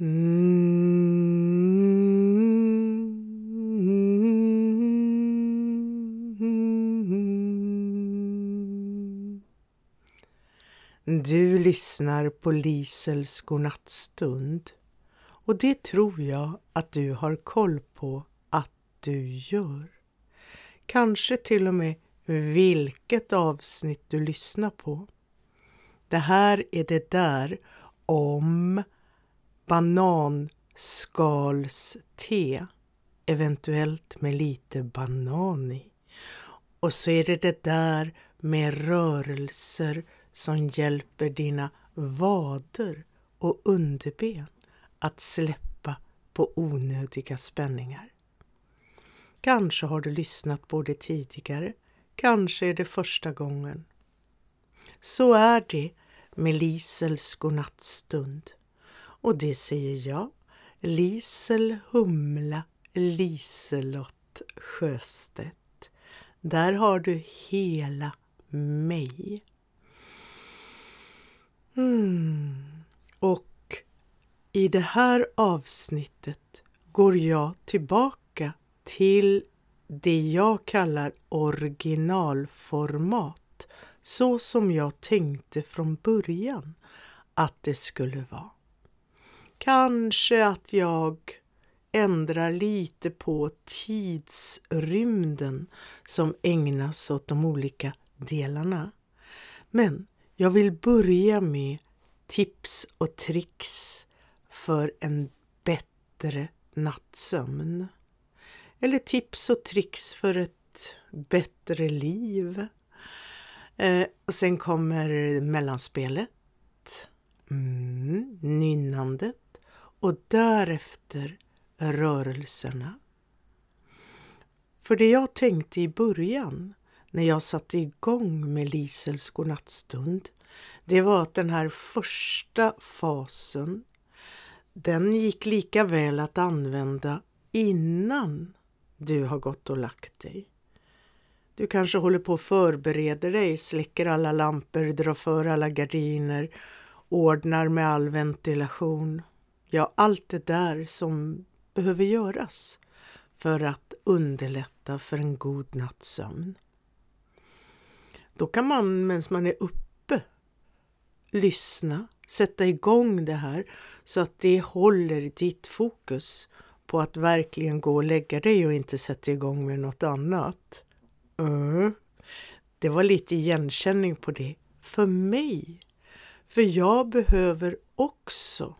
Mm. Du lyssnar på Lisels godnattstund och det tror jag att du har koll på att du gör. Kanske till och med vilket avsnitt du lyssnar på. Det här är det där om bananskalste, eventuellt med lite banan i. Och så är det det där med rörelser som hjälper dina vader och underben att släppa på onödiga spänningar. Kanske har du lyssnat på det tidigare, kanske är det första gången. Så är det med Lisels godnattstund. Och det säger jag, Lisel Humla Liselott Sjöstedt. Där har du hela mig. Mm. Och i det här avsnittet går jag tillbaka till det jag kallar originalformat så som jag tänkte från början att det skulle vara. Kanske att jag ändrar lite på tidsrymden som ägnas åt de olika delarna. Men jag vill börja med tips och tricks för en bättre nattsömn. Eller tips och tricks för ett bättre liv. Eh, och sen kommer mellanspelet, mm, nynnandet och därefter rörelserna. För det jag tänkte i början när jag satte igång med Lisels godnattstund, det var att den här första fasen, den gick lika väl att använda innan du har gått och lagt dig. Du kanske håller på att förbereda dig, släcker alla lampor, drar för alla gardiner, ordnar med all ventilation. Ja, allt det där som behöver göras för att underlätta för en god nattsömn. Då kan man medan man är uppe lyssna, sätta igång det här så att det håller ditt fokus på att verkligen gå och lägga dig och inte sätta igång med något annat. Mm. Det var lite igenkänning på det för mig. För jag behöver också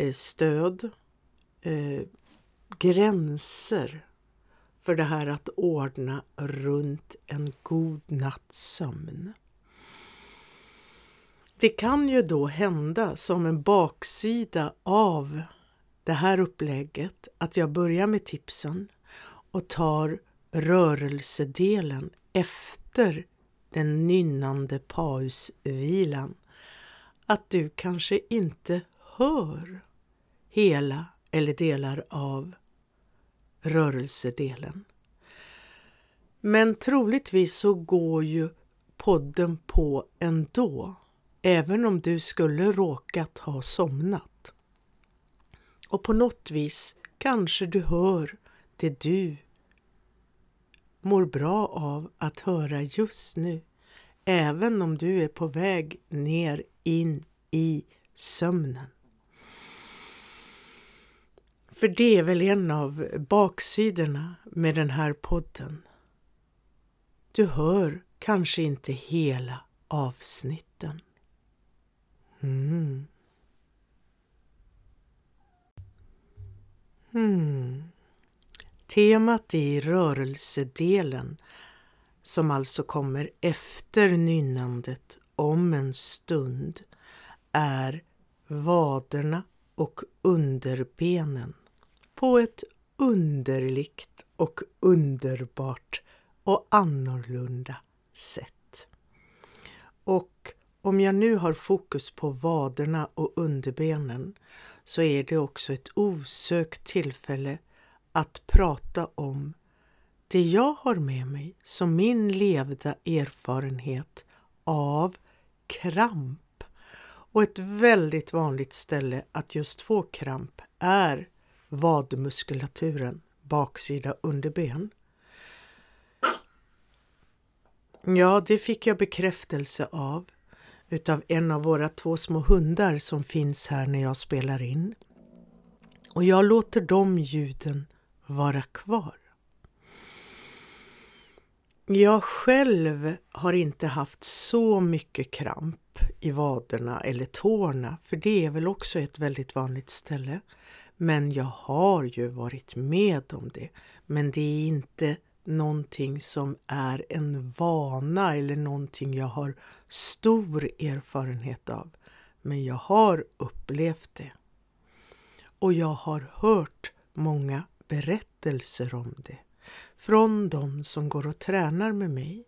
Eh, stöd, eh, gränser för det här att ordna runt en god natts sömn. Det kan ju då hända som en baksida av det här upplägget att jag börjar med tipsen och tar rörelsedelen efter den nynnande pausvilan. Att du kanske inte hör hela eller delar av rörelsedelen. Men troligtvis så går ju podden på ändå, även om du skulle råkat ha somnat. Och på något vis kanske du hör det du mår bra av att höra just nu, även om du är på väg ner in i sömnen. För det är väl en av baksidorna med den här podden. Du hör kanske inte hela avsnitten. Mm. Mm. Temat i rörelsedelen, som alltså kommer efter nynnandet om en stund, är vaderna och underbenen på ett underligt och underbart och annorlunda sätt. Och om jag nu har fokus på vaderna och underbenen så är det också ett osökt tillfälle att prata om det jag har med mig som min levda erfarenhet av kramp Och ett väldigt vanligt ställe att just få kramp är vadmuskulaturen, baksida underben. Ja, det fick jag bekräftelse av utav en av våra två små hundar som finns här när jag spelar in. Och jag låter de ljuden vara kvar. Jag själv har inte haft så mycket kramp i vaderna eller tårna, för det är väl också ett väldigt vanligt ställe. Men jag har ju varit med om det. Men det är inte någonting som är en vana eller någonting jag har stor erfarenhet av. Men jag har upplevt det. Och jag har hört många berättelser om det från de som går och tränar med mig.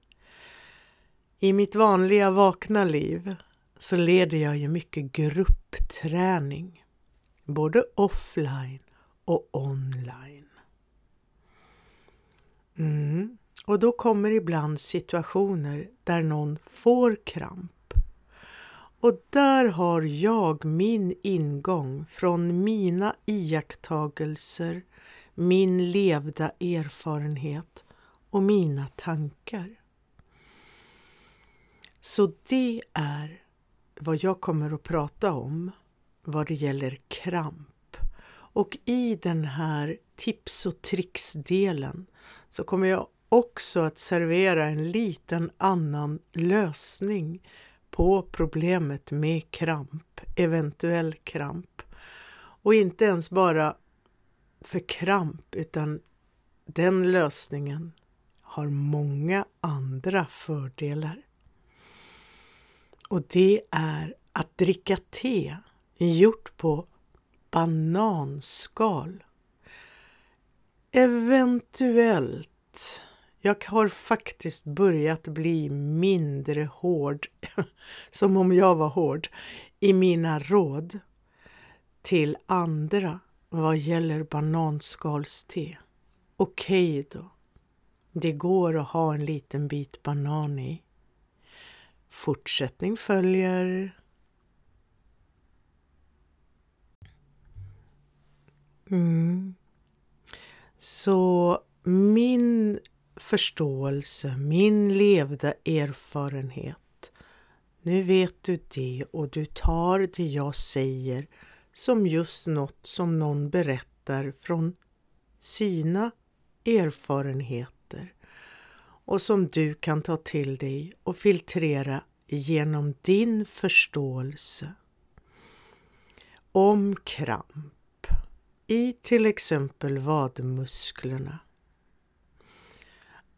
I mitt vanliga vakna liv så leder jag ju mycket gruppträning, både offline och online. Mm. Och då kommer ibland situationer där någon får kramp. Och där har jag min ingång från mina iakttagelser, min levda erfarenhet och mina tankar. Så det är vad jag kommer att prata om vad det gäller kramp. Och i den här tips och tricks-delen så kommer jag också att servera en liten annan lösning på problemet med kramp, eventuell kramp. Och inte ens bara för kramp utan den lösningen har många andra fördelar. Och det är att dricka te gjort på bananskal. Eventuellt. Jag har faktiskt börjat bli mindre hård, som om jag var hård, i mina råd till andra vad gäller bananskalste. Okej okay då. Det går att ha en liten bit banan i. Fortsättning följer. Mm. Så min förståelse, min levda erfarenhet. Nu vet du det och du tar det jag säger som just något som någon berättar från sina erfarenheter och som du kan ta till dig och filtrera genom din förståelse om kramp i till exempel vadmusklerna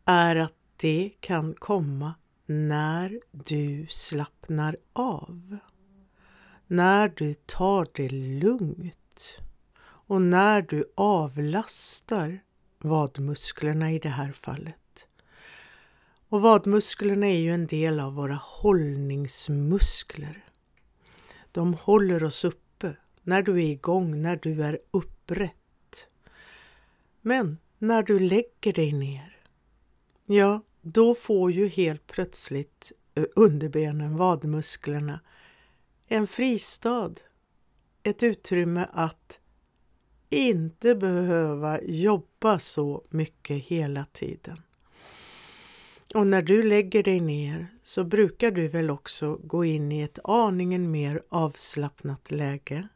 är att det kan komma när du slappnar av. När du tar det lugnt och när du avlastar vadmusklerna i det här fallet. Och vadmusklerna är ju en del av våra hållningsmuskler. De håller oss uppe när du är igång, när du är uppe upprätt. Men när du lägger dig ner, ja, då får ju helt plötsligt eh, underbenen, vadmusklerna, en fristad. Ett utrymme att inte behöva jobba så mycket hela tiden. Och när du lägger dig ner så brukar du väl också gå in i ett aningen mer avslappnat läge.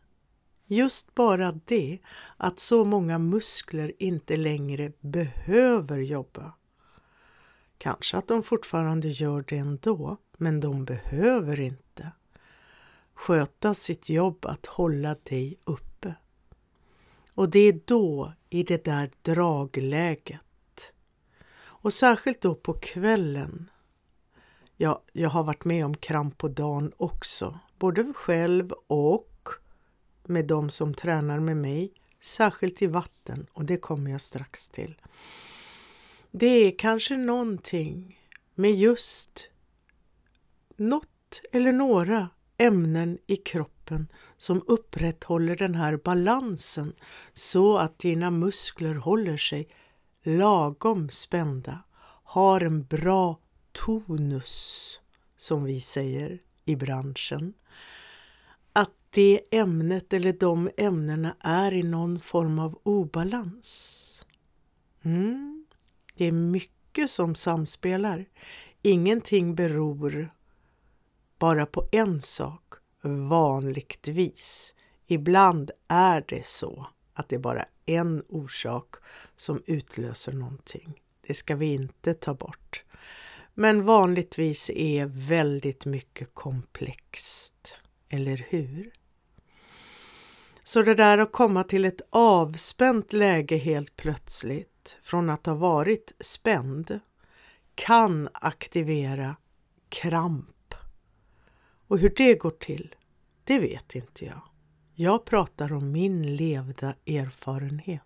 Just bara det att så många muskler inte längre behöver jobba. Kanske att de fortfarande gör det ändå, men de behöver inte sköta sitt jobb att hålla dig uppe. Och det är då, i det där dragläget, och särskilt då på kvällen. Ja, jag har varit med om kramp på dagen också, både själv och med de som tränar med mig, särskilt i vatten och det kommer jag strax till. Det är kanske någonting med just något eller några ämnen i kroppen som upprätthåller den här balansen så att dina muskler håller sig lagom spända, har en bra tonus, som vi säger i branschen det ämnet eller de ämnena är i någon form av obalans. Mm. Det är mycket som samspelar. Ingenting beror bara på en sak, vanligtvis. Ibland är det så att det är bara en orsak som utlöser någonting. Det ska vi inte ta bort. Men vanligtvis är väldigt mycket komplext, eller hur? Så det där att komma till ett avspänt läge helt plötsligt, från att ha varit spänd, kan aktivera kramp. Och hur det går till, det vet inte jag. Jag pratar om min levda erfarenhet.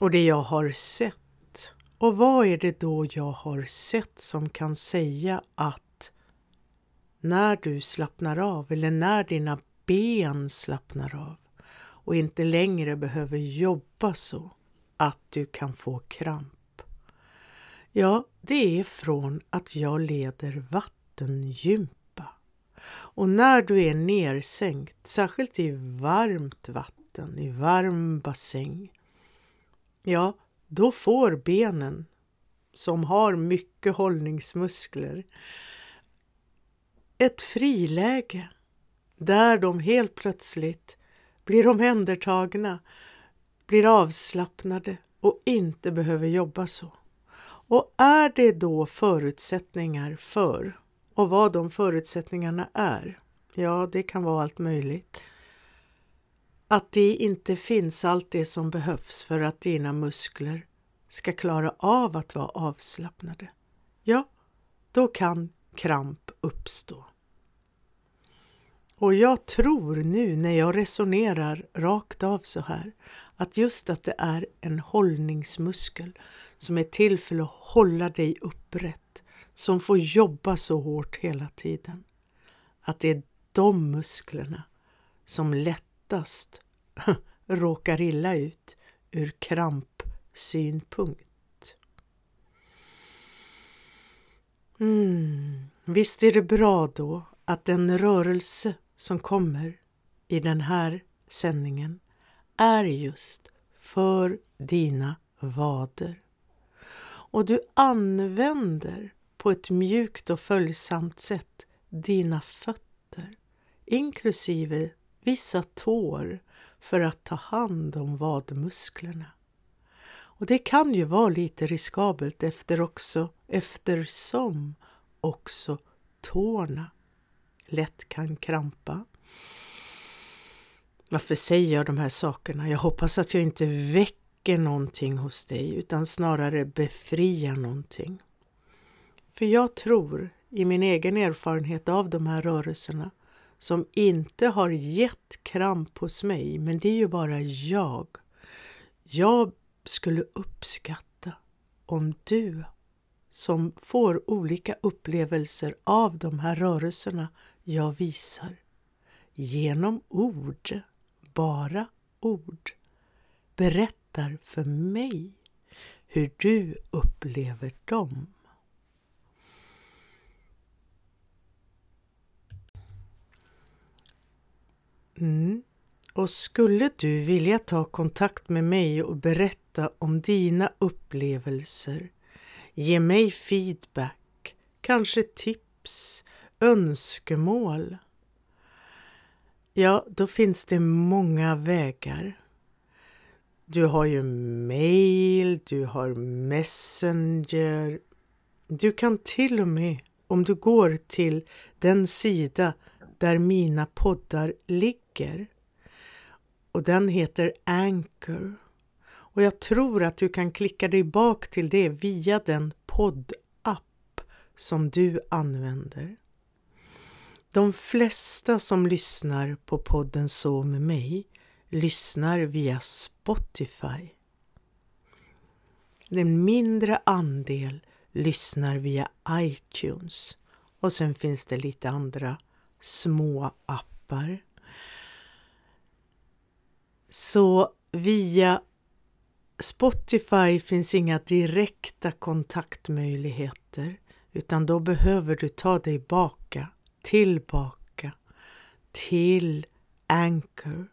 Och det jag har sett. Och vad är det då jag har sett som kan säga att när du slappnar av eller när dina ben slappnar av och inte längre behöver jobba så att du kan få kramp. Ja, det är från att jag leder vattengympa. Och när du är nersänkt, särskilt i varmt vatten, i varm bassäng, ja, då får benen som har mycket hållningsmuskler ett friläge där de helt plötsligt blir omhändertagna, blir avslappnade och inte behöver jobba så. Och är det då förutsättningar för, och vad de förutsättningarna är, ja det kan vara allt möjligt, att det inte finns allt det som behövs för att dina muskler ska klara av att vara avslappnade, ja, då kan kramp uppstå. Och jag tror nu när jag resonerar rakt av så här att just att det är en hållningsmuskel som är till för att hålla dig upprätt, som får jobba så hårt hela tiden. Att det är de musklerna som lättast råkar illa ut ur krampsynpunkt. Mm. Visst är det bra då att den rörelse som kommer i den här sändningen är just för dina vader. Och du använder på ett mjukt och följsamt sätt dina fötter, inklusive vissa tår, för att ta hand om vadmusklerna. Och det kan ju vara lite riskabelt efter också, eftersom också tårna lätt kan krampa. Varför säger jag de här sakerna? Jag hoppas att jag inte väcker någonting hos dig utan snarare befriar någonting. För jag tror i min egen erfarenhet av de här rörelserna som inte har gett kramp hos mig, men det är ju bara jag. Jag skulle uppskatta om du som får olika upplevelser av de här rörelserna jag visar genom ord, bara ord, berättar för mig hur du upplever dem. Mm. Och skulle du vilja ta kontakt med mig och berätta om dina upplevelser, ge mig feedback, kanske tips önskemål. Ja, då finns det många vägar. Du har ju mail, du har messenger. Du kan till och med, om du går till den sida där mina poddar ligger, och den heter Anchor. Och jag tror att du kan klicka dig bak till det via den poddapp som du använder. De flesta som lyssnar på podden Så med mig lyssnar via Spotify. En mindre andel lyssnar via iTunes och sen finns det lite andra små appar. Så via Spotify finns inga direkta kontaktmöjligheter utan då behöver du ta dig baka tillbaka till Anchor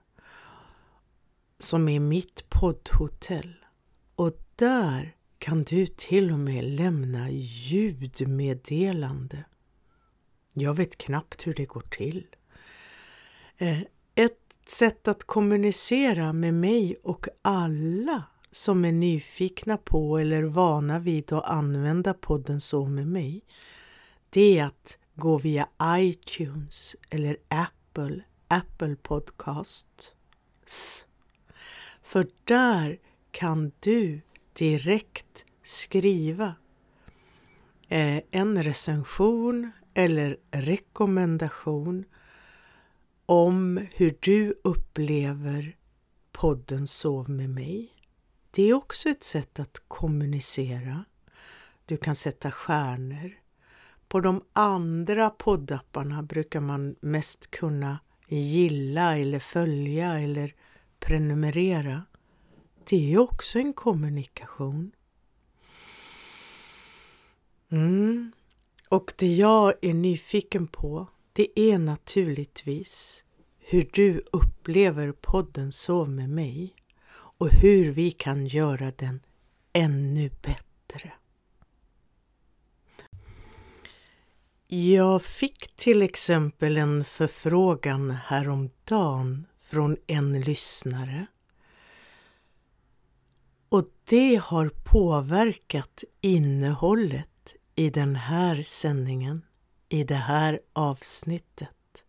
som är mitt poddhotell. Och där kan du till och med lämna ljudmeddelande. Jag vet knappt hur det går till. Eh, ett sätt att kommunicera med mig och alla som är nyfikna på eller vana vid att använda podden Så med mig, det är att gå via iTunes eller Apple, Apple Podcasts. För där kan du direkt skriva eh, en recension eller rekommendation om hur du upplever podden Sov med mig. Det är också ett sätt att kommunicera. Du kan sätta stjärnor. På de andra poddapparna brukar man mest kunna gilla eller följa eller prenumerera. Det är också en kommunikation. Mm. Och det jag är nyfiken på, det är naturligtvis hur du upplever podden Sov med mig och hur vi kan göra den ännu bättre. Jag fick till exempel en förfrågan häromdagen från en lyssnare. Och det har påverkat innehållet i den här sändningen, i det här avsnittet.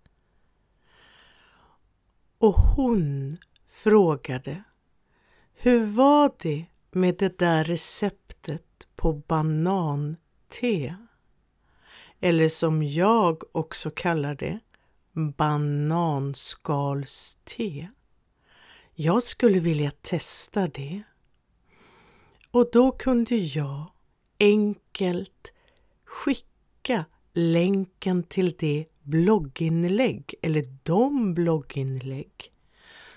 Och hon frågade hur var det med det där receptet på banante? Eller som jag också kallar det, bananskalste. Jag skulle vilja testa det. Och då kunde jag enkelt skicka länken till det blogginlägg eller de blogginlägg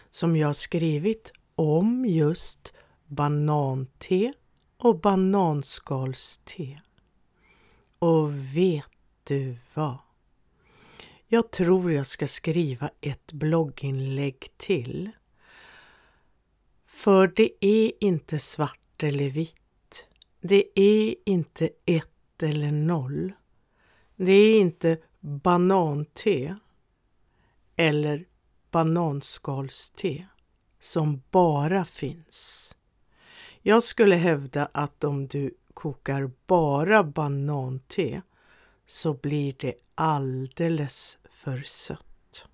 som jag skrivit om just banante och bananskalste. Och vet du vad? Jag tror jag ska skriva ett blogginlägg till. För det är inte svart eller vitt. Det är inte ett eller noll. Det är inte banante eller bananskalste som bara finns. Jag skulle hävda att om du kokar bara banante så blir det alldeles för sött.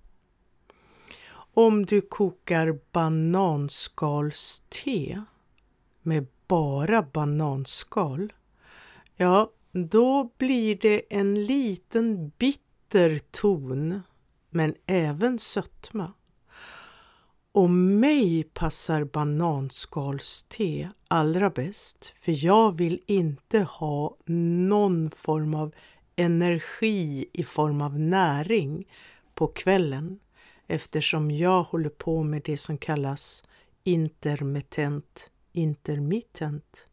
Om du kokar bananskalste med bara bananskal, ja, då blir det en liten bitter ton, men även sötma. Och mig passar bananskalste allra bäst för jag vill inte ha någon form av energi i form av näring på kvällen eftersom jag håller på med det som kallas intermittent intermittent.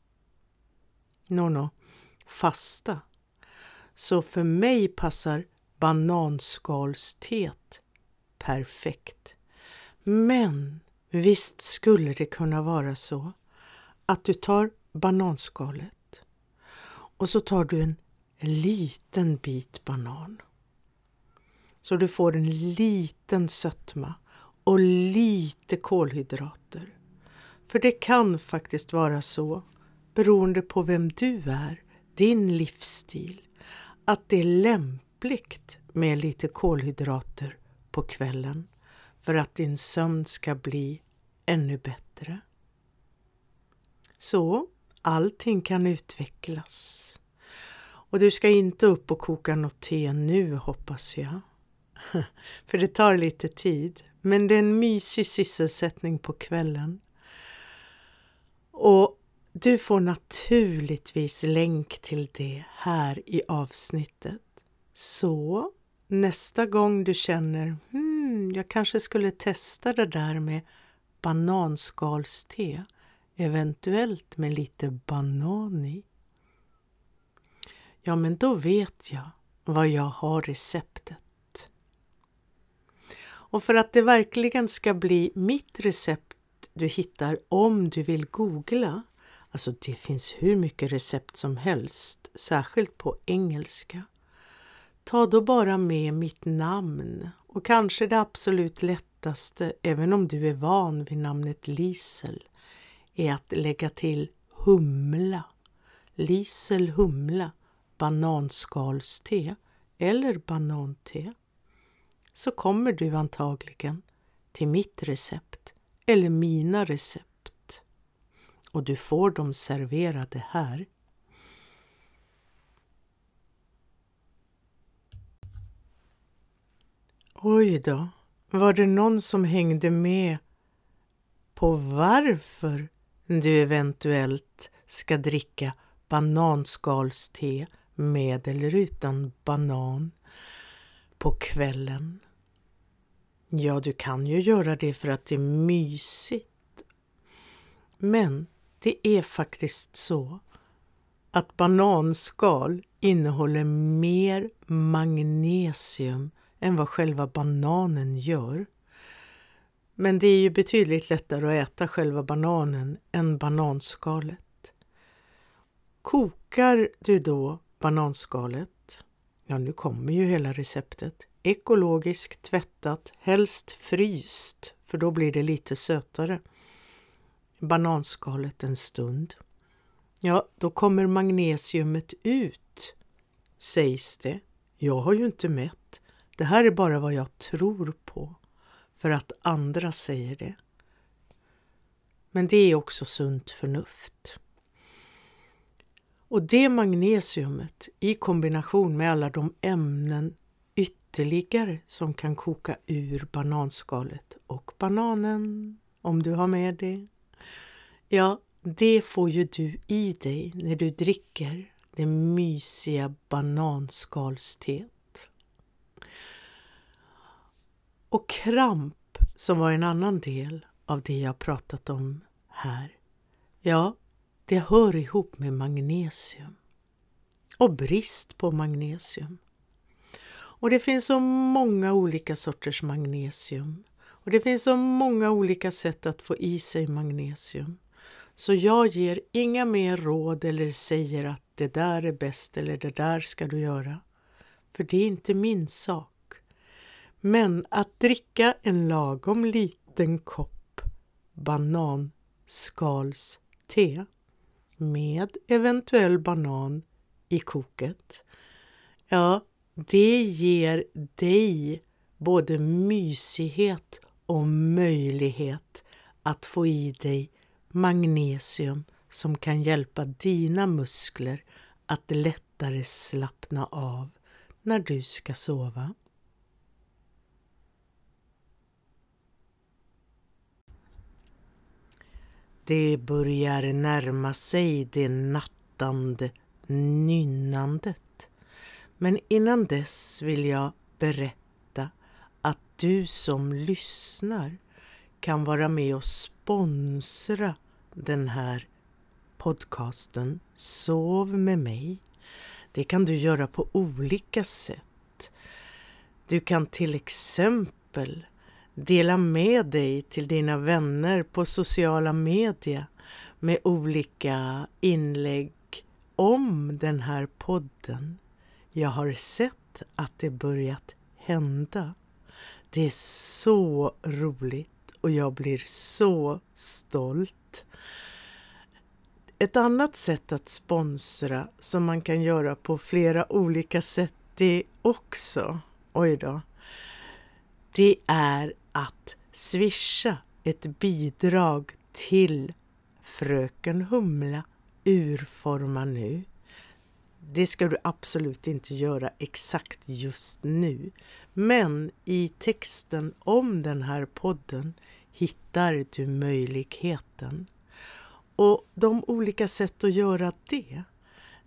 No, no, fasta. Så för mig passar bananskalsteet perfekt. Men visst skulle det kunna vara så att du tar bananskalet och så tar du en liten bit banan. Så du får en liten sötma och lite kolhydrater. För det kan faktiskt vara så, beroende på vem du är, din livsstil, att det är lämpligt med lite kolhydrater på kvällen för att din sömn ska bli ännu bättre. Så allting kan utvecklas. Och du ska inte upp och koka något te nu hoppas jag. För det tar lite tid. Men det är en mysig sysselsättning på kvällen. Och du får naturligtvis länk till det här i avsnittet. Så nästa gång du känner hmm, Mm, jag kanske skulle testa det där med bananskalste, eventuellt med lite banan i. Ja, men då vet jag vad jag har receptet. Och för att det verkligen ska bli mitt recept du hittar om du vill googla, alltså det finns hur mycket recept som helst, särskilt på engelska. Ta då bara med mitt namn och kanske det absolut lättaste, även om du är van vid namnet Lisel, är att lägga till humla. Lisel humla, bananskalste eller banante. Så kommer du antagligen till mitt recept eller mina recept. Och du får dem serverade här. Oj då, var det någon som hängde med på varför du eventuellt ska dricka bananskalste med eller utan banan på kvällen? Ja, du kan ju göra det för att det är mysigt. Men det är faktiskt så att bananskal innehåller mer magnesium än vad själva bananen gör. Men det är ju betydligt lättare att äta själva bananen än bananskalet. Kokar du då bananskalet, ja nu kommer ju hela receptet, ekologiskt tvättat, helst fryst, för då blir det lite sötare. Bananskalet en stund. Ja, då kommer magnesiumet ut, sägs det. Jag har ju inte mätt. Det här är bara vad jag tror på, för att andra säger det. Men det är också sunt förnuft. Och det magnesiumet i kombination med alla de ämnen ytterligare som kan koka ur bananskalet och bananen, om du har med det. Ja, det får ju du i dig när du dricker det mysiga bananskalsteet. Och kramp, som var en annan del av det jag pratat om här, ja, det hör ihop med magnesium och brist på magnesium. Och det finns så många olika sorters magnesium. Och det finns så många olika sätt att få i sig magnesium. Så jag ger inga mer råd eller säger att det där är bäst eller det där ska du göra. För det är inte min sak. Men att dricka en lagom liten kopp bananskalste med eventuell banan i koket. Ja, det ger dig både mysighet och möjlighet att få i dig magnesium som kan hjälpa dina muskler att lättare slappna av när du ska sova. Det börjar närma sig det nattande nynnandet. Men innan dess vill jag berätta att du som lyssnar kan vara med och sponsra den här podcasten Sov med mig. Det kan du göra på olika sätt. Du kan till exempel dela med dig till dina vänner på sociala medier med olika inlägg om den här podden. Jag har sett att det börjat hända. Det är så roligt och jag blir så stolt. Ett annat sätt att sponsra som man kan göra på flera olika sätt det också, oj då, det är att swisha ett bidrag till Fröken Humla urforma nu. Det ska du absolut inte göra exakt just nu. Men i texten om den här podden hittar du möjligheten. Och de olika sätt att göra det,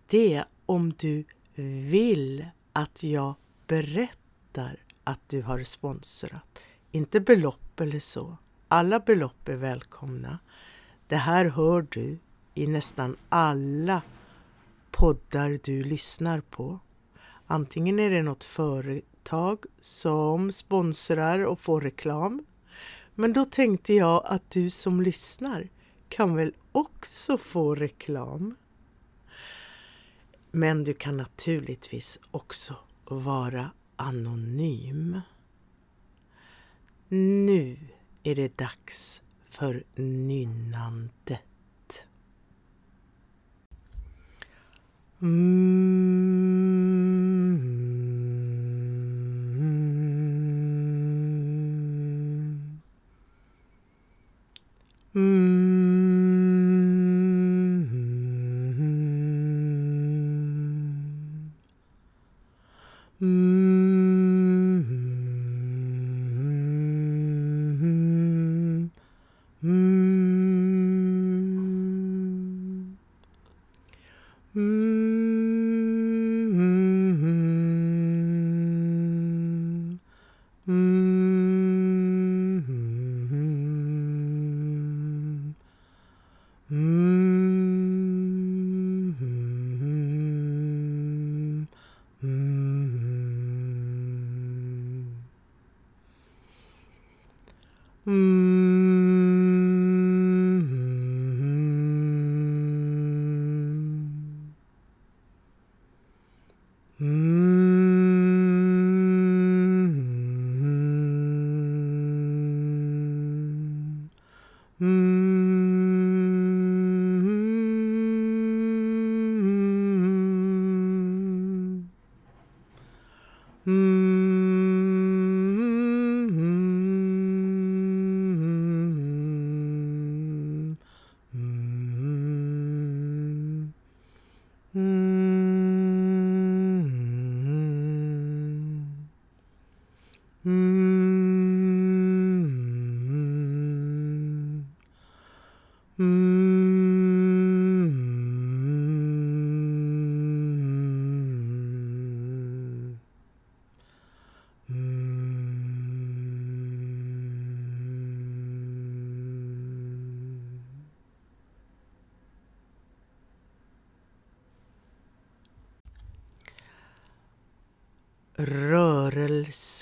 det är om du vill att jag berättar att du har sponsrat. Inte belopp eller så. Alla belopp är välkomna. Det här hör du i nästan alla poddar du lyssnar på. Antingen är det något företag som sponsrar och får reklam. Men då tänkte jag att du som lyssnar kan väl också få reklam? Men du kan naturligtvis också vara anonym. Nu är det dags för nynnandet. Mm.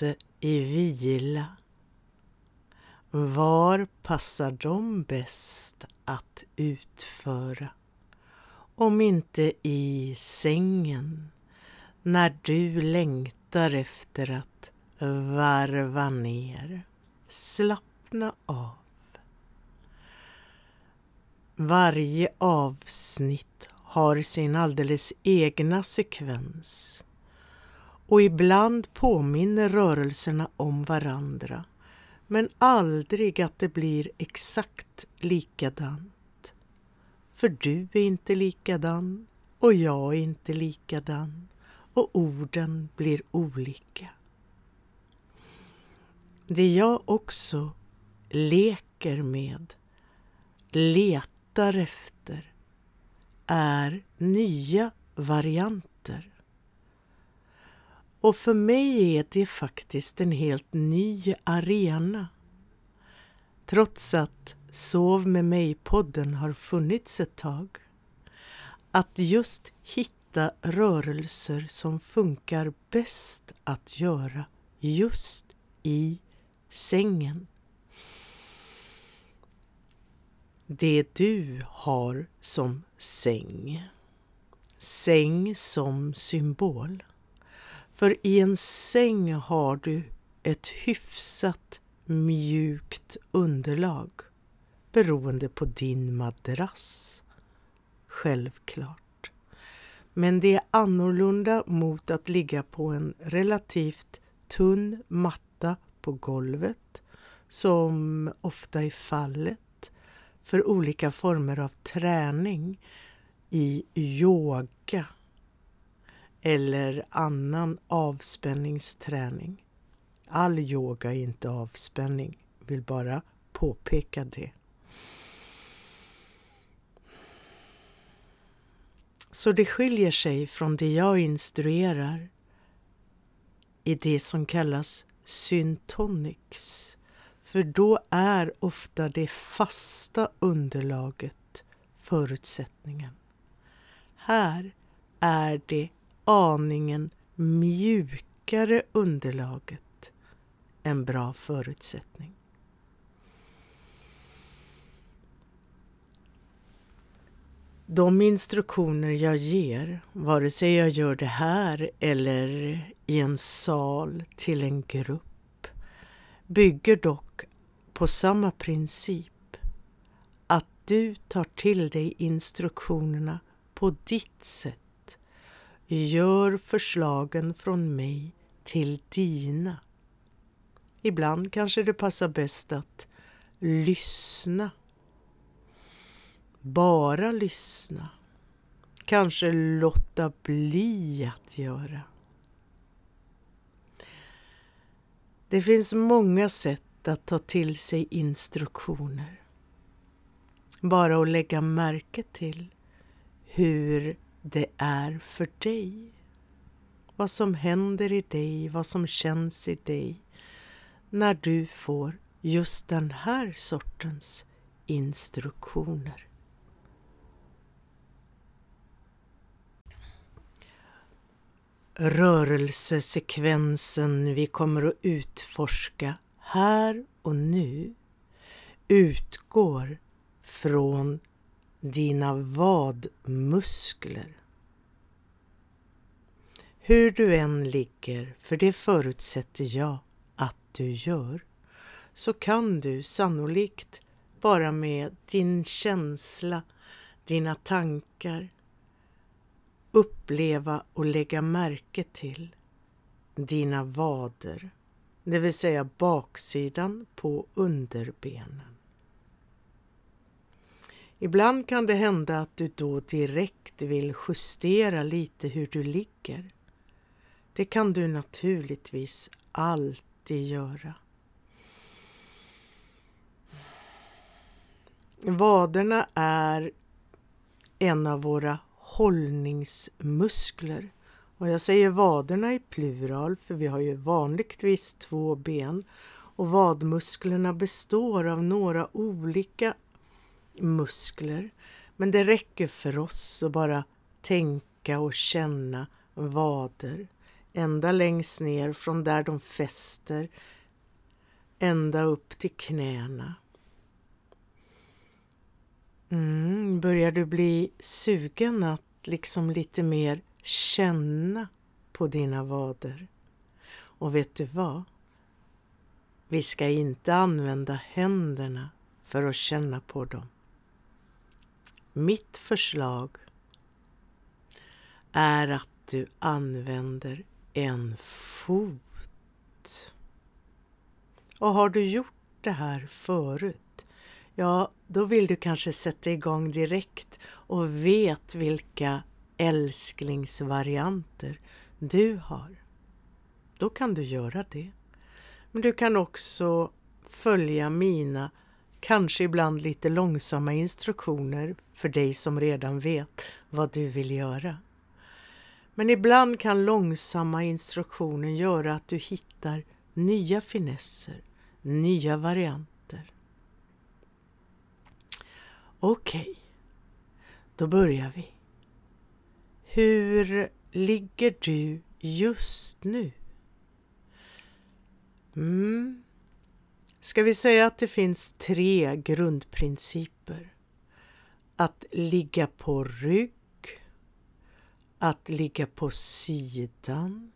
Rörelse i vila. Var passar de bäst att utföra? Om inte i sängen, när du längtar efter att varva ner, slappna av. Varje avsnitt har sin alldeles egna sekvens och ibland påminner rörelserna om varandra men aldrig att det blir exakt likadant. För du är inte likadan och jag är inte likadan och orden blir olika. Det jag också leker med, letar efter, är nya varianter. Och för mig är det faktiskt en helt ny arena. Trots att Sov med mig-podden har funnits ett tag. Att just hitta rörelser som funkar bäst att göra just i sängen. Det du har som säng. Säng som symbol. För i en säng har du ett hyfsat mjukt underlag beroende på din madrass. Självklart. Men det är annorlunda mot att ligga på en relativt tunn matta på golvet som ofta är fallet för olika former av träning i yoga eller annan avspänningsträning. All yoga är inte avspänning, vill bara påpeka det. Så det skiljer sig från det jag instruerar i det som kallas syntonics. För då är ofta det fasta underlaget förutsättningen. Här är det aningen mjukare underlaget en bra förutsättning. De instruktioner jag ger, vare sig jag gör det här eller i en sal till en grupp, bygger dock på samma princip. Att du tar till dig instruktionerna på ditt sätt. Gör förslagen från mig till dina. Ibland kanske det passar bäst att lyssna bara lyssna. Kanske låta bli att göra. Det finns många sätt att ta till sig instruktioner. Bara att lägga märke till hur det är för dig. Vad som händer i dig, vad som känns i dig när du får just den här sortens instruktioner. rörelsesekvensen vi kommer att utforska här och nu utgår från dina vadmuskler. Hur du än ligger, för det förutsätter jag att du gör, så kan du sannolikt bara med din känsla, dina tankar, uppleva och lägga märke till dina vader, det vill säga baksidan på underbenen. Ibland kan det hända att du då direkt vill justera lite hur du ligger. Det kan du naturligtvis alltid göra. Vaderna är en av våra hållningsmuskler. Och jag säger vaderna i plural för vi har ju vanligtvis två ben och vadmusklerna består av några olika muskler. Men det räcker för oss att bara tänka och känna vader ända längst ner från där de fäster ända upp till knäna. Mm, börjar du bli sugen att liksom lite mer känna på dina vader? Och vet du vad? Vi ska inte använda händerna för att känna på dem. Mitt förslag är att du använder en fot. Och har du gjort det här förut ja, då vill du kanske sätta igång direkt och vet vilka älsklingsvarianter du har. Då kan du göra det. Men du kan också följa mina, kanske ibland lite långsamma instruktioner för dig som redan vet vad du vill göra. Men ibland kan långsamma instruktioner göra att du hittar nya finesser, nya varianter Okej, okay. då börjar vi. Hur ligger du just nu? Mm. Ska vi säga att det finns tre grundprinciper? Att ligga på rygg, att ligga på sidan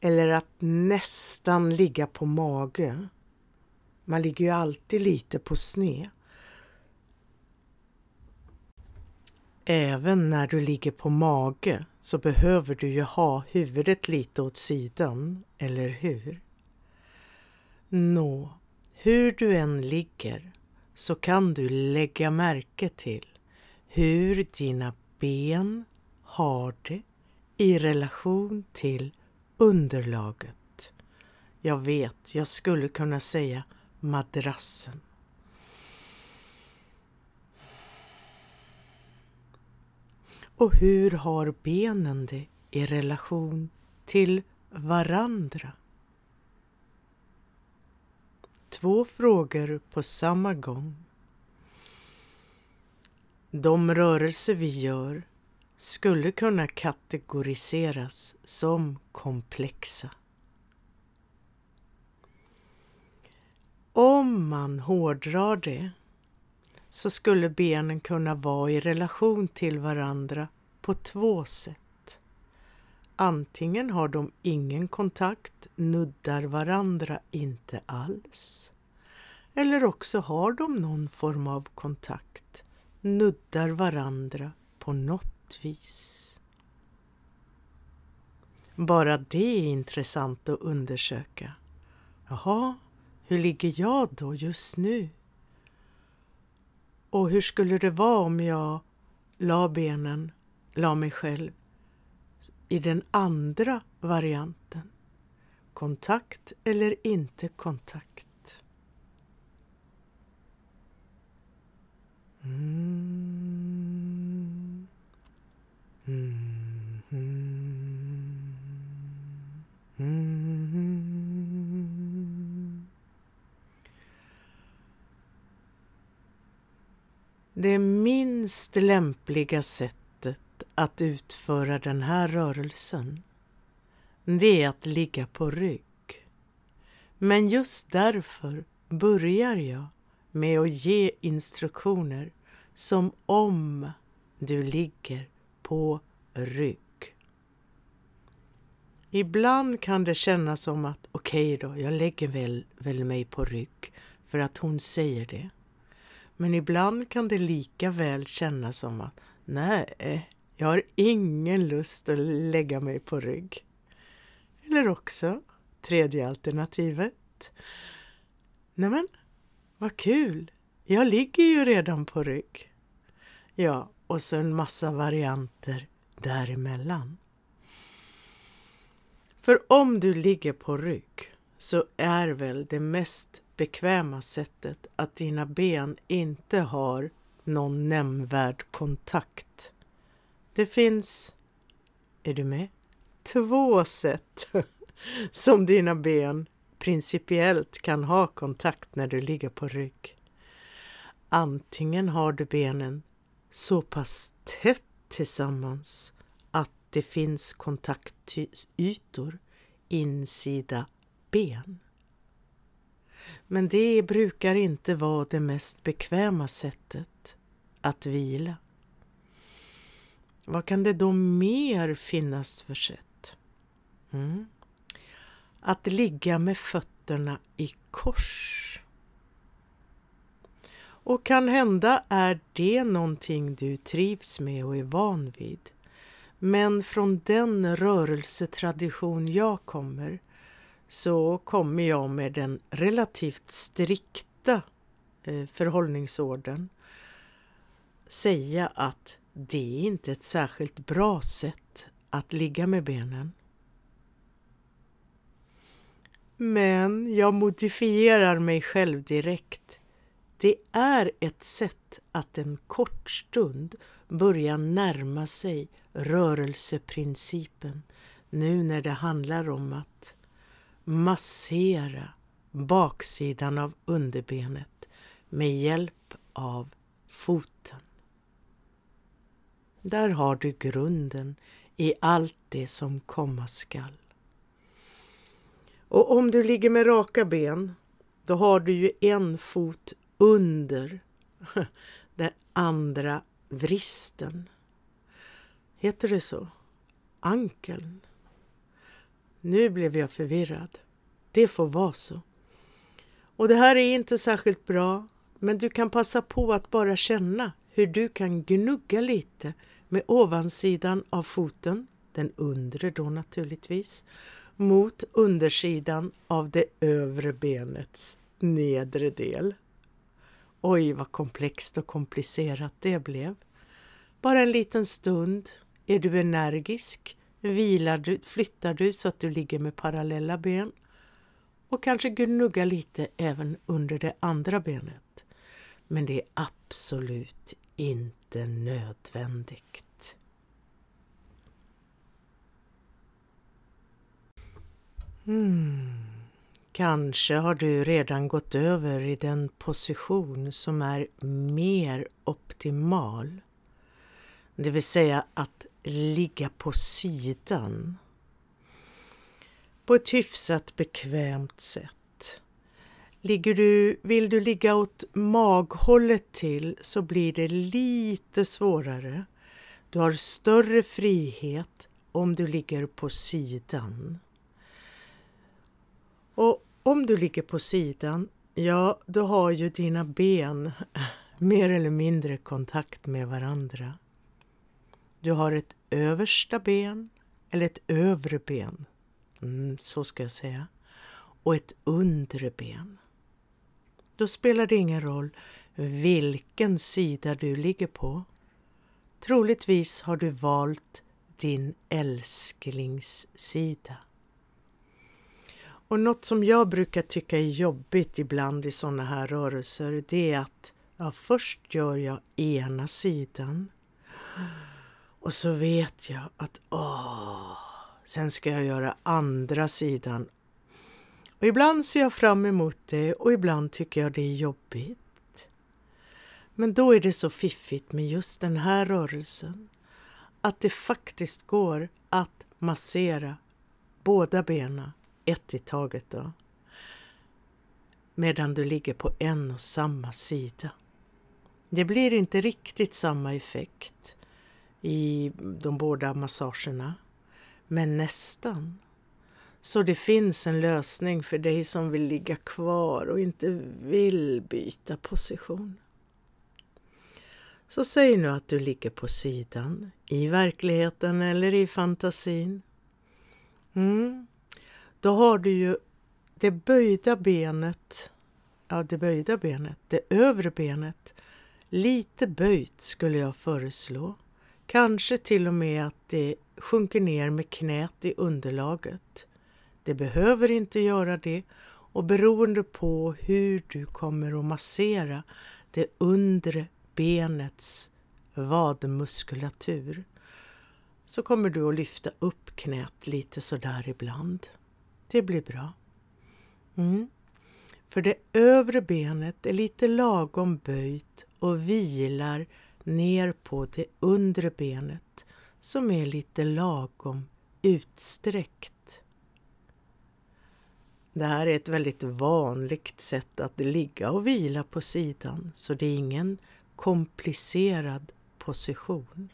eller att nästan ligga på mage. Man ligger ju alltid lite på sned. Även när du ligger på mage så behöver du ju ha huvudet lite åt sidan, eller hur? Nå, hur du än ligger så kan du lägga märke till hur dina ben har det i relation till underlaget. Jag vet, jag skulle kunna säga madrassen. Och hur har benen det i relation till varandra? Två frågor på samma gång. De rörelser vi gör skulle kunna kategoriseras som komplexa. Om man hårdrar det så skulle benen kunna vara i relation till varandra på två sätt. Antingen har de ingen kontakt, nuddar varandra inte alls. Eller också har de någon form av kontakt, nuddar varandra på något vis. Bara det är intressant att undersöka. Jaha, hur ligger jag då just nu? Och hur skulle det vara om jag la benen, la mig själv i den andra varianten? Kontakt eller inte kontakt? Mm. Mm. Mm. Det minst lämpliga sättet att utföra den här rörelsen det är att ligga på rygg. Men just därför börjar jag med att ge instruktioner som om du ligger på rygg. Ibland kan det kännas som att okej okay då, jag lägger väl, väl mig på rygg för att hon säger det. Men ibland kan det lika väl kännas som att nej, jag har ingen lust att lägga mig på rygg. Eller också, tredje alternativet. Nämen, vad kul! Jag ligger ju redan på rygg. Ja, och så en massa varianter däremellan. För om du ligger på rygg så är väl det mest bekväma sättet att dina ben inte har någon nämnvärd kontakt. Det finns, är du med? Två sätt som dina ben principiellt kan ha kontakt när du ligger på rygg. Antingen har du benen så pass tätt tillsammans att det finns kontaktytor insida ben. Men det brukar inte vara det mest bekväma sättet att vila. Vad kan det då mer finnas för sätt? Mm. Att ligga med fötterna i kors. Och kan hända är det någonting du trivs med och är van vid. Men från den rörelsetradition jag kommer så kommer jag med den relativt strikta eh, förhållningsorden säga att det är inte ett särskilt bra sätt att ligga med benen. Men jag modifierar mig själv direkt. Det är ett sätt att en kort stund börja närma sig rörelseprincipen nu när det handlar om att massera baksidan av underbenet med hjälp av foten. Där har du grunden i allt det som komma skall. Och om du ligger med raka ben, då har du ju en fot under den andra vristen. Heter det så? Ankeln? Nu blev jag förvirrad. Det får vara så. Och det här är inte särskilt bra, men du kan passa på att bara känna hur du kan gnugga lite med ovansidan av foten, den undre då naturligtvis, mot undersidan av det övre benets nedre del. Oj, vad komplext och komplicerat det blev. Bara en liten stund. Är du energisk? Vilar du, flyttar du så att du ligger med parallella ben? Och kanske gnugga lite även under det andra benet. Men det är absolut inte nödvändigt. Hmm. Kanske har du redan gått över i den position som är mer optimal. Det vill säga att ligga på sidan på ett hyfsat bekvämt sätt. Ligger du, vill du ligga åt maghållet till så blir det lite svårare. Du har större frihet om du ligger på sidan. Och om du ligger på sidan, ja, då har ju dina ben mer eller mindre kontakt med varandra. Du har ett översta ben eller ett övre ben, mm, så ska jag säga, och ett undre ben. Då spelar det ingen roll vilken sida du ligger på. Troligtvis har du valt din älsklingssida. Och något som jag brukar tycka är jobbigt ibland i sådana här rörelser, det är att ja, först gör jag ena sidan och så vet jag att åh, sen ska jag göra andra sidan. Och ibland ser jag fram emot det och ibland tycker jag det är jobbigt. Men då är det så fiffigt med just den här rörelsen att det faktiskt går att massera båda benen, ett i taget då, medan du ligger på en och samma sida. Det blir inte riktigt samma effekt i de båda massagerna, men nästan. Så det finns en lösning för dig som vill ligga kvar och inte vill byta position. Så säg nu att du ligger på sidan, i verkligheten eller i fantasin. Mm. Då har du ju det böjda benet, ja det böjda benet, det övre benet, lite böjt skulle jag föreslå. Kanske till och med att det sjunker ner med knät i underlaget. Det behöver inte göra det och beroende på hur du kommer att massera det undre benets vadmuskulatur så kommer du att lyfta upp knät lite sådär ibland. Det blir bra. Mm. För det övre benet är lite lagom böjt och vilar ner på det undre benet som är lite lagom utsträckt. Det här är ett väldigt vanligt sätt att ligga och vila på sidan så det är ingen komplicerad position.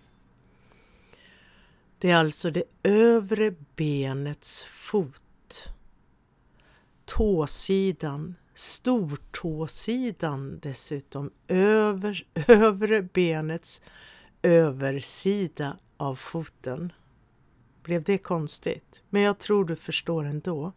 Det är alltså det övre benets fot, tåsidan, stortåsidan dessutom, över, övre benets översida av foten. Blev det konstigt? Men jag tror du förstår ändå.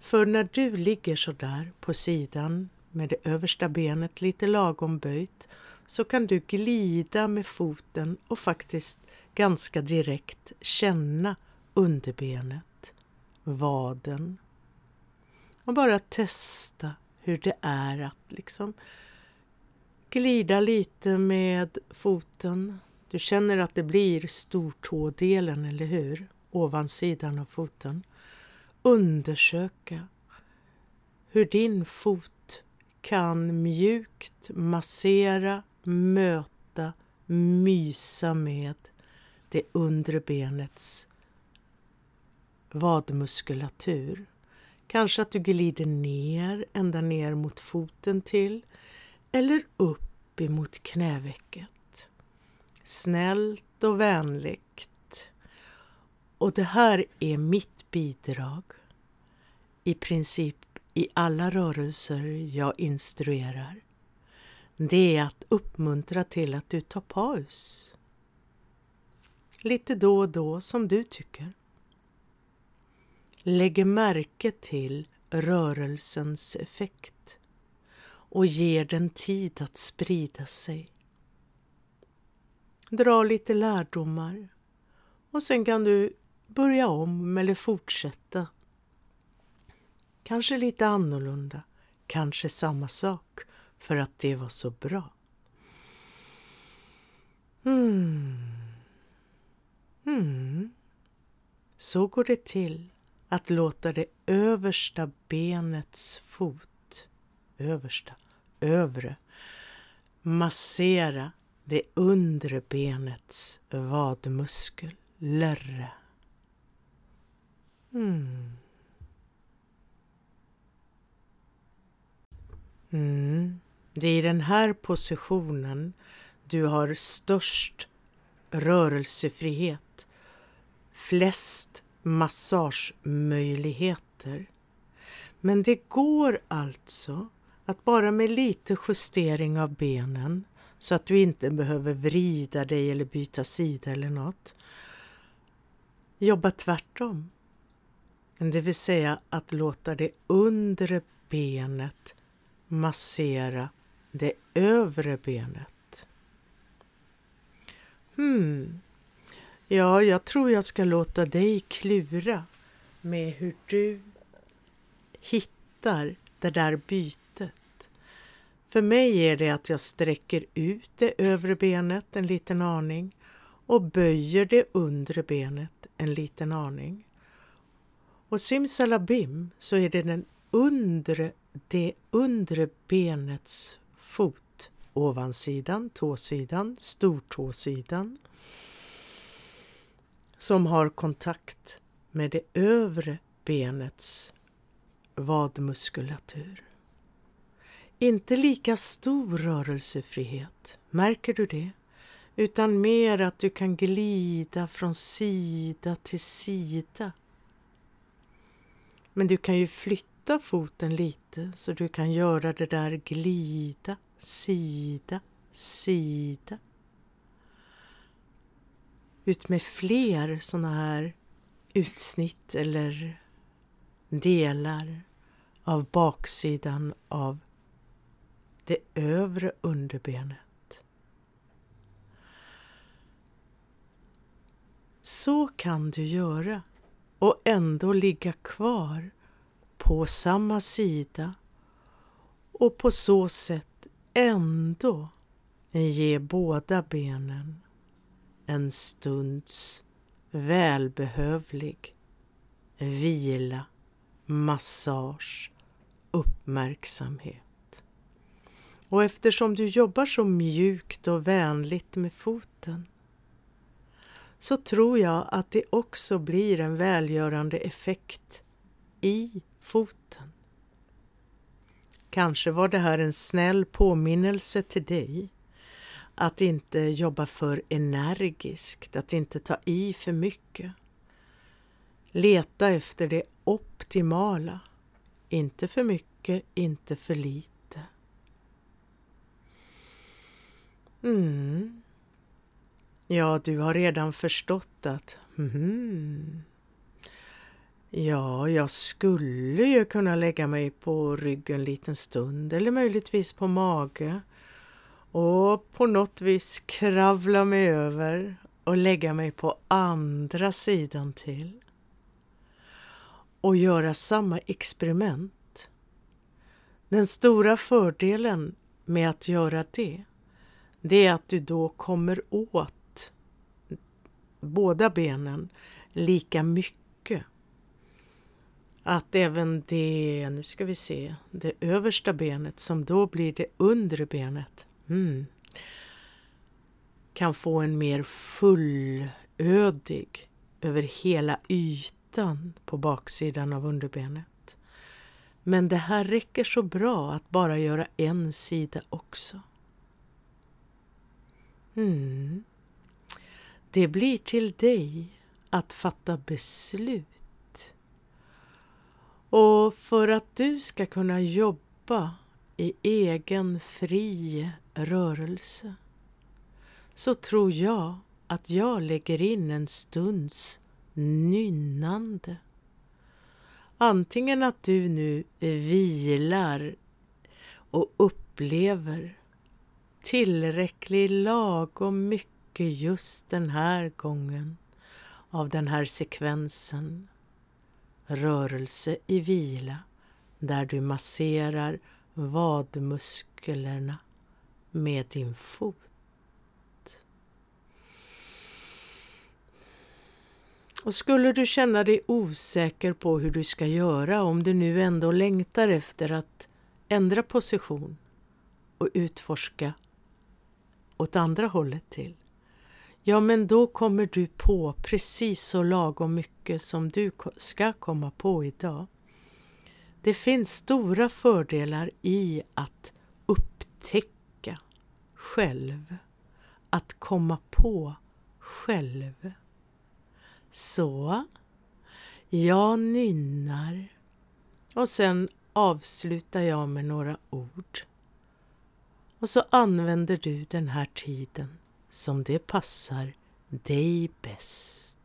För när du ligger så där på sidan med det översta benet lite lagom böjt så kan du glida med foten och faktiskt ganska direkt känna underbenet, vaden. Och bara testa hur det är att liksom glida lite med foten. Du känner att det blir stortådelen, eller hur? Ovansidan av foten. Undersöka hur din fot kan mjukt massera möta, mysa med det undre benets vadmuskulatur. Kanske att du glider ner, ända ner mot foten till eller upp emot knävecket. Snällt och vänligt. Och det här är mitt bidrag i princip i alla rörelser jag instruerar det är att uppmuntra till att du tar paus. Lite då och då som du tycker. Lägger märke till rörelsens effekt och ger den tid att sprida sig. Dra lite lärdomar och sen kan du börja om eller fortsätta. Kanske lite annorlunda, kanske samma sak för att det var så bra. Mm. Mm. Så går det till att låta det översta benets fot, översta, övre, massera det undre benets vadmuskel, lörre. Mm. Mm. Det är i den här positionen du har störst rörelsefrihet, flest massagemöjligheter. Men det går alltså att bara med lite justering av benen så att du inte behöver vrida dig eller byta sida eller något. Jobba tvärtom. Det vill säga att låta det undre benet massera det övre benet. Hmm. Ja, jag tror jag ska låta dig klura med hur du hittar det där bytet. För mig är det att jag sträcker ut det övre benet en liten aning och böjer det undre benet en liten aning. Och simsalabim så är det den undre, det undre benets fot, ovansidan, tåsidan, stortåsidan som har kontakt med det övre benets vadmuskulatur. Inte lika stor rörelsefrihet, märker du det? Utan mer att du kan glida från sida till sida. Men du kan ju flytta foten lite så du kan göra det där glida, sida, sida. Ut med fler sådana här utsnitt eller delar av baksidan av det övre underbenet. Så kan du göra och ändå ligga kvar på samma sida och på så sätt ändå ge båda benen en stunds välbehövlig vila, massage, uppmärksamhet. Och eftersom du jobbar så mjukt och vänligt med foten så tror jag att det också blir en välgörande effekt i foten. Kanske var det här en snäll påminnelse till dig att inte jobba för energiskt, att inte ta i för mycket. Leta efter det optimala, inte för mycket, inte för lite. Mm. Ja, du har redan förstått att mm, Ja, jag skulle ju kunna lägga mig på ryggen en liten stund eller möjligtvis på mage och på något vis kravla mig över och lägga mig på andra sidan till och göra samma experiment. Den stora fördelen med att göra det det är att du då kommer åt båda benen lika mycket. Att även det, nu ska vi se, det översta benet som då blir det undre benet mm, kan få en mer fullödig över hela ytan på baksidan av underbenet. Men det här räcker så bra att bara göra en sida också. Mm. Det blir till dig att fatta beslut. Och för att du ska kunna jobba i egen fri rörelse så tror jag att jag lägger in en stunds nynnande. Antingen att du nu vilar och upplever tillräcklig lagom mycket just den här gången av den här sekvensen. Rörelse i vila där du masserar vadmusklerna med din fot. Och skulle du känna dig osäker på hur du ska göra om du nu ändå längtar efter att ändra position och utforska åt andra hållet till. Ja, men då kommer du på precis så lagom mycket som du ska komma på idag. Det finns stora fördelar i att upptäcka själv, att komma på själv. Så, jag nynnar och sen avslutar jag med några ord. Och så använder du den här tiden som det passar dig bäst.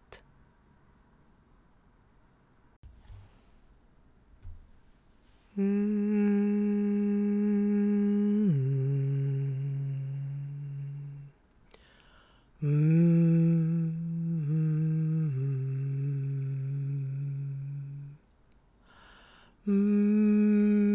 Mm. Mm. mm. mm. mm.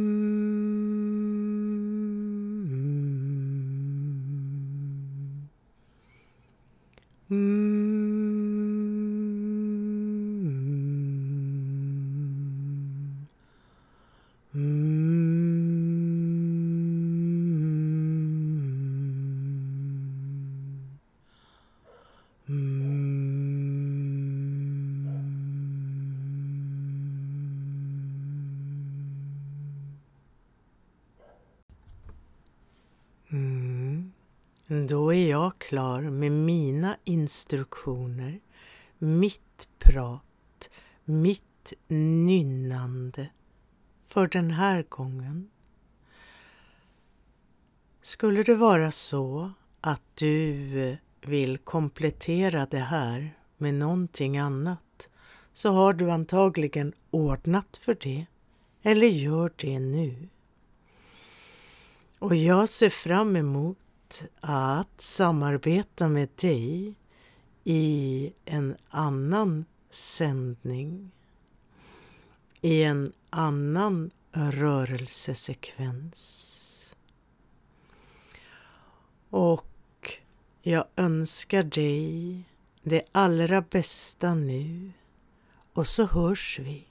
Då är jag klar med mina instruktioner, mitt prat, mitt nynnande för den här gången. Skulle det vara så att du eh, vill komplettera det här med någonting annat så har du antagligen ordnat för det eller gör det nu. Och jag ser fram emot att samarbeta med dig i en annan sändning, i en annan rörelsesekvens. Och jag önskar dig det allra bästa nu och så hörs vi